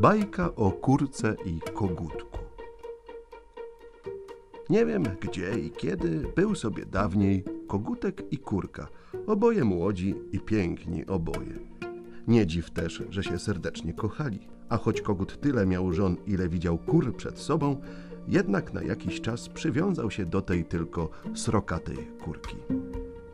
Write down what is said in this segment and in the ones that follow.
Bajka o kurce i kogutku. Nie wiem gdzie i kiedy był sobie dawniej kogutek i kurka, oboje młodzi i piękni oboje. Nie dziw też, że się serdecznie kochali, a choć kogut tyle miał żon, ile widział kur przed sobą, jednak na jakiś czas przywiązał się do tej tylko srokatej kurki.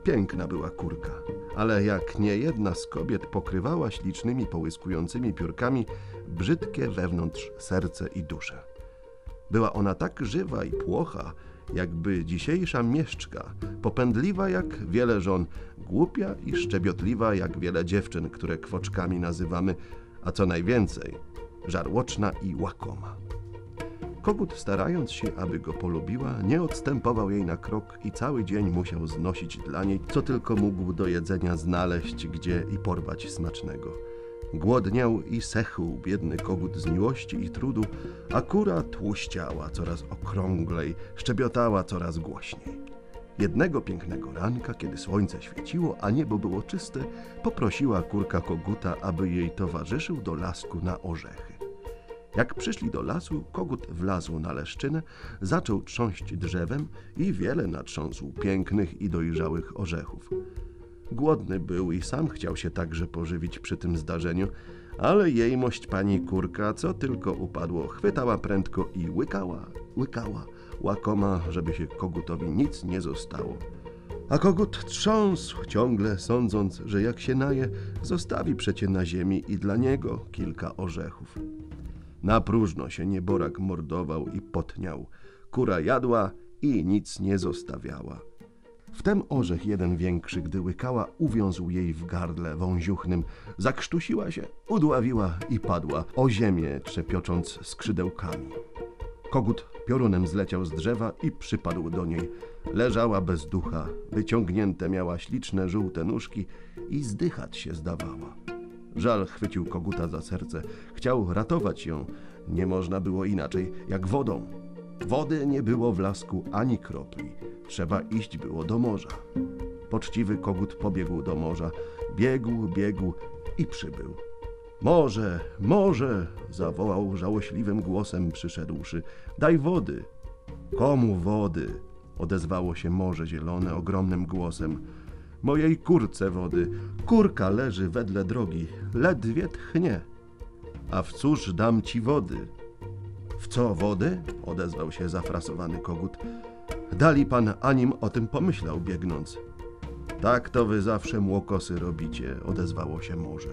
Piękna była kurka, ale jak nie jedna z kobiet pokrywała ślicznymi połyskującymi piórkami brzydkie wewnątrz serce i duszę. Była ona tak żywa i płocha, jakby dzisiejsza mieszczka, popędliwa jak wiele żon, głupia i szczebiotliwa jak wiele dziewczyn, które kwoczkami nazywamy, a co najwięcej, żarłoczna i łakoma. Kogut, starając się, aby go polubiła, nie odstępował jej na krok i cały dzień musiał znosić dla niej, co tylko mógł do jedzenia znaleźć gdzie i porwać smacznego. Głodniał i sechł biedny kogut z miłości i trudu, a kura tłuściała coraz okrąglej, szczebiotała coraz głośniej. Jednego pięknego ranka, kiedy słońce świeciło, a niebo było czyste, poprosiła kurka koguta, aby jej towarzyszył do lasku na orzechy. Jak przyszli do lasu, kogut wlazł na leszczynę, zaczął trząść drzewem i wiele natrząsł pięknych i dojrzałych orzechów. Głodny był i sam chciał się także pożywić przy tym zdarzeniu, ale jejmość pani kurka, co tylko upadło, chwytała prędko i łykała, łykała, łakoma, żeby się kogutowi nic nie zostało. A kogut trząsł ciągle, sądząc, że jak się naje, zostawi przecie na ziemi i dla niego kilka orzechów. Na próżno się nieborak mordował i potniał. Kura jadła i nic nie zostawiała. Wtem orzech jeden większy, gdy łykała, uwiązł jej w gardle wąziuchnym. Zakrztusiła się, udławiła i padła, o ziemię trzepiocząc skrzydełkami. Kogut piorunem zleciał z drzewa i przypadł do niej. Leżała bez ducha, wyciągnięte miała śliczne żółte nóżki i zdychać się zdawała. Żal chwycił koguta za serce. Chciał ratować ją. Nie można było inaczej jak wodą. Wody nie było w lasku ani kropli. Trzeba iść było do morza. Poczciwy kogut pobiegł do morza. Biegł, biegł i przybył. Morze, morze! zawołał żałośliwym głosem przyszedłszy. Daj wody. Komu wody? odezwało się morze zielone ogromnym głosem mojej kurce wody. Kurka leży wedle drogi, ledwie tchnie. A w cóż dam ci wody? W co wody? odezwał się zafrasowany kogut. Dali pan, anim o tym pomyślał biegnąc. Tak to wy zawsze młokosy robicie, odezwało się morze.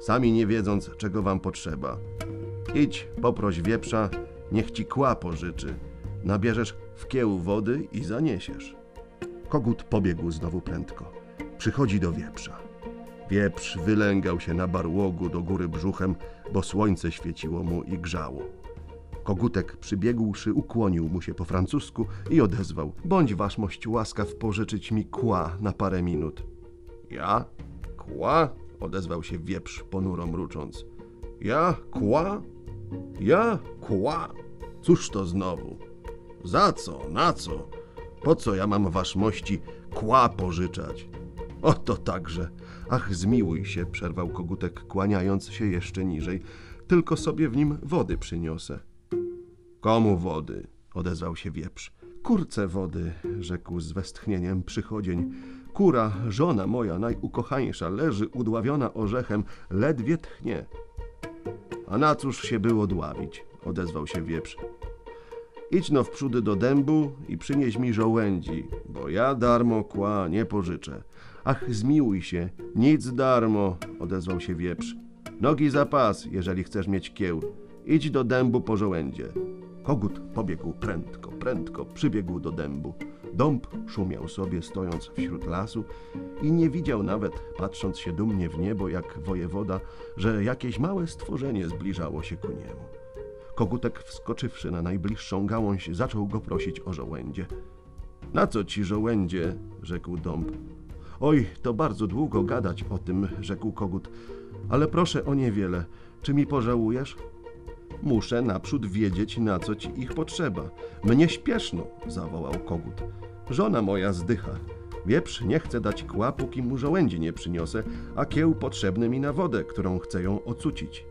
Sami nie wiedząc, czego wam potrzeba. Idź, poproś wieprza, niech ci kła pożyczy. Nabierzesz w kieł wody i zaniesiesz. Kogut pobiegł znowu prędko. Przychodzi do wieprza. Wieprz wylęgał się na barłogu do góry brzuchem, bo słońce świeciło mu i grzało. Kogutek przybiegłszy ukłonił mu się po francusku i odezwał: Bądź waszmość łaskaw pożyczyć mi kła na parę minut. Ja? Kła? odezwał się wieprz ponuro mrucząc. Ja? Kła? Ja? Kła? Cóż to znowu? Za co? Na co? Po co ja mam waszmości kła pożyczać? Oto także. Ach, zmiłuj się, przerwał kogutek, kłaniając się jeszcze niżej. Tylko sobie w nim wody przyniosę. Komu wody? odezwał się wieprz. Kurce wody, rzekł z westchnieniem przychodzień. Kura, żona moja najukochańsza, leży udławiona orzechem, ledwie tchnie. A na cóż się było dławić? odezwał się wieprz. Idź no wprzódy do dębu i przynieś mi żołędzi, bo ja darmo kła nie pożyczę. Ach, zmiłuj się, nic darmo, odezwał się wieprz. Nogi za pas, jeżeli chcesz mieć kieł. Idź do dębu po żołędzie. Kogut pobiegł prędko, prędko, przybiegł do dębu. Dąb szumiał sobie, stojąc wśród lasu i nie widział nawet, patrząc się dumnie w niebo, jak wojewoda, że jakieś małe stworzenie zbliżało się ku niemu. Kogutek, wskoczywszy na najbliższą gałąź, zaczął go prosić o żołędzie. Na co ci żołędzie? rzekł dąb. Oj, to bardzo długo gadać o tym, rzekł kogut, ale proszę o niewiele. Czy mi pożałujesz? Muszę naprzód wiedzieć, na co ci ich potrzeba. Mnie śpieszno, zawołał kogut. Żona moja zdycha. Wieprz nie chce dać kła, póki mu żołędzi nie przyniosę, a kieł potrzebny mi na wodę, którą chcę ją ocucić.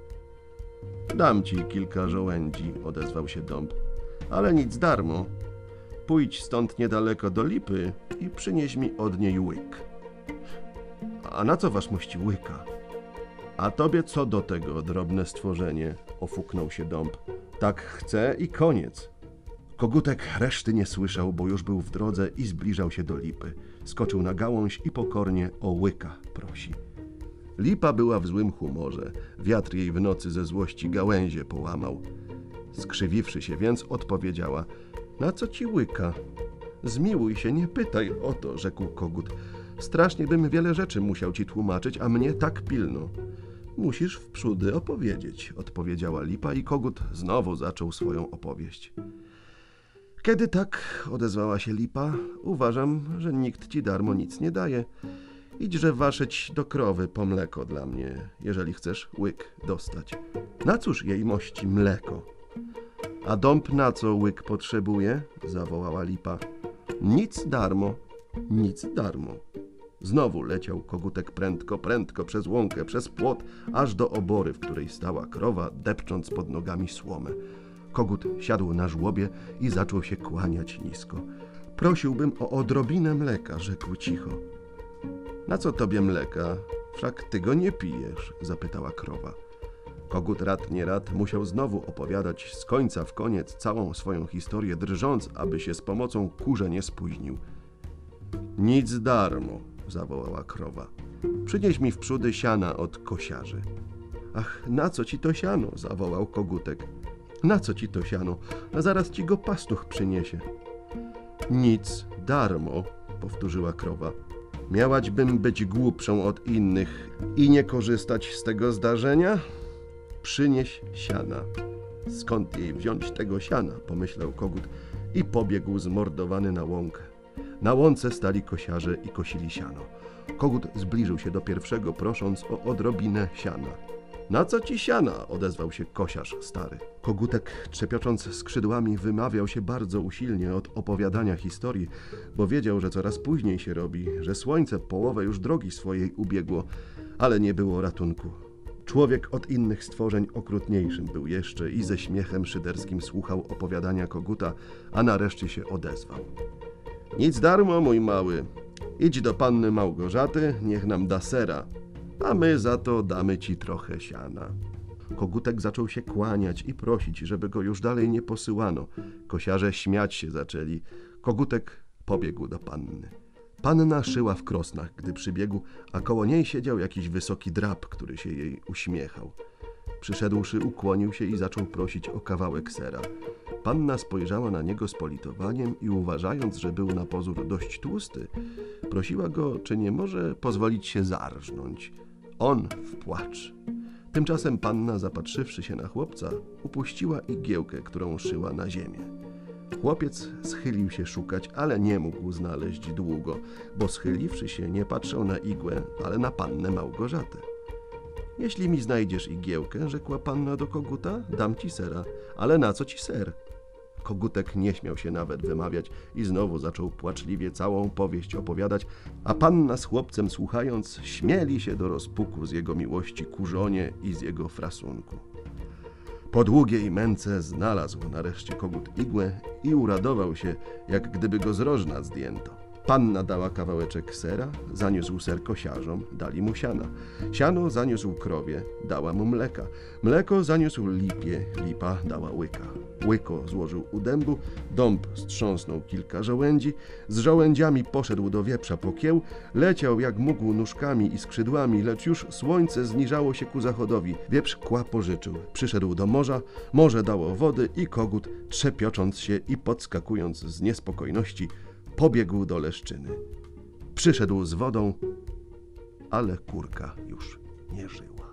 Dam ci kilka żołędzi, odezwał się dąb. Ale nic darmo. Pójdź stąd niedaleko do lipy i przynieś mi od niej łyk. A na co wasz mości łyka? A tobie co do tego, drobne stworzenie? Ofuknął się dąb. Tak chcę i koniec. Kogutek reszty nie słyszał, bo już był w drodze i zbliżał się do lipy. Skoczył na gałąź i pokornie o łyka prosi. Lipa była w złym humorze. Wiatr jej w nocy ze złości gałęzie połamał. Skrzywiwszy się więc, odpowiedziała: Na co ci łyka? Zmiłuj się, nie pytaj o to, rzekł kogut. Strasznie bym wiele rzeczy musiał ci tłumaczyć, a mnie tak pilno. Musisz wprzódy opowiedzieć, odpowiedziała lipa i kogut znowu zaczął swoją opowieść. Kiedy tak, odezwała się lipa, uważam, że nikt ci darmo nic nie daje. Idźże waszyć do krowy po mleko dla mnie, jeżeli chcesz łyk dostać. Na cóż jej mości mleko? A dąb na co łyk potrzebuje? zawołała lipa. Nic darmo, nic darmo. Znowu leciał kogutek prędko, prędko przez łąkę, przez płot, aż do obory, w której stała krowa, depcząc pod nogami słomę. Kogut siadł na żłobie i zaczął się kłaniać nisko. Prosiłbym o odrobinę mleka, rzekł cicho. Na co tobie mleka? Wszak ty go nie pijesz, zapytała krowa. Kogut rad nie rad musiał znowu opowiadać z końca w koniec całą swoją historię, drżąc, aby się z pomocą kurze nie spóźnił. Nic darmo, zawołała krowa. Przynieś mi wprzódy siana od kosiarzy. Ach, na co ci to siano? zawołał kogutek. Na co ci to siano? A zaraz ci go pastuch przyniesie. Nic darmo, powtórzyła krowa. Miałaćbym być głupszą od innych i nie korzystać z tego zdarzenia? Przynieś siana. Skąd jej wziąć tego siana? pomyślał kogut i pobiegł zmordowany na łąkę. Na łące stali kosiarze i kosili siano. Kogut zbliżył się do pierwszego, prosząc o odrobinę siana. Na co ci siana? odezwał się kosiarz stary. Kogutek, trzepiocząc skrzydłami, wymawiał się bardzo usilnie od opowiadania historii, bo wiedział, że coraz później się robi, że słońce połowę już drogi swojej ubiegło, ale nie było ratunku. Człowiek od innych stworzeń okrutniejszym był jeszcze i ze śmiechem szyderskim słuchał opowiadania koguta, a nareszcie się odezwał. Nic darmo, mój mały. Idź do panny Małgorzaty, niech nam da sera, a my za to damy ci trochę siana. Kogutek zaczął się kłaniać i prosić, żeby go już dalej nie posyłano. Kosiarze śmiać się zaczęli. Kogutek pobiegł do panny. Panna szyła w krosnach, gdy przybiegł, a koło niej siedział jakiś wysoki drab, który się jej uśmiechał. Przyszedłszy, ukłonił się i zaczął prosić o kawałek sera. Panna spojrzała na niego z politowaniem i uważając, że był na pozór dość tłusty, prosiła go, czy nie może pozwolić się zarżnąć. On w płacz. Tymczasem panna, zapatrzywszy się na chłopca, upuściła igiełkę, którą szyła na ziemię. Chłopiec schylił się szukać, ale nie mógł znaleźć długo, bo schyliwszy się, nie patrzał na igłę, ale na pannę Małgorzatę. Jeśli mi znajdziesz igiełkę, rzekła panna do koguta, dam ci sera. Ale na co ci ser? Kogutek nie śmiał się nawet wymawiać i znowu zaczął płaczliwie całą powieść opowiadać, a panna z chłopcem słuchając śmieli się do rozpuku z jego miłości ku żonie i z jego frasunku. Po długiej męce znalazł nareszcie kogut igłę i uradował się, jak gdyby go z rożna zdjęto. Panna dała kawałeczek sera, zaniósł ser kosiarzom, dali mu siana. Siano zaniósł krowie, dała mu mleka. Mleko zaniósł lipie, lipa dała łyka. Łyko złożył u dębu, dąb strząsnął kilka żołędzi, z żołędziami poszedł do wieprza po kieł, leciał jak mógł nóżkami i skrzydłami, lecz już słońce zniżało się ku zachodowi. Wieprz kła pożyczył, przyszedł do morza, morze dało wody i kogut, trzepiocząc się i podskakując z niespokojności, pobiegł do leszczyny. Przyszedł z wodą, ale kurka już nie żyła.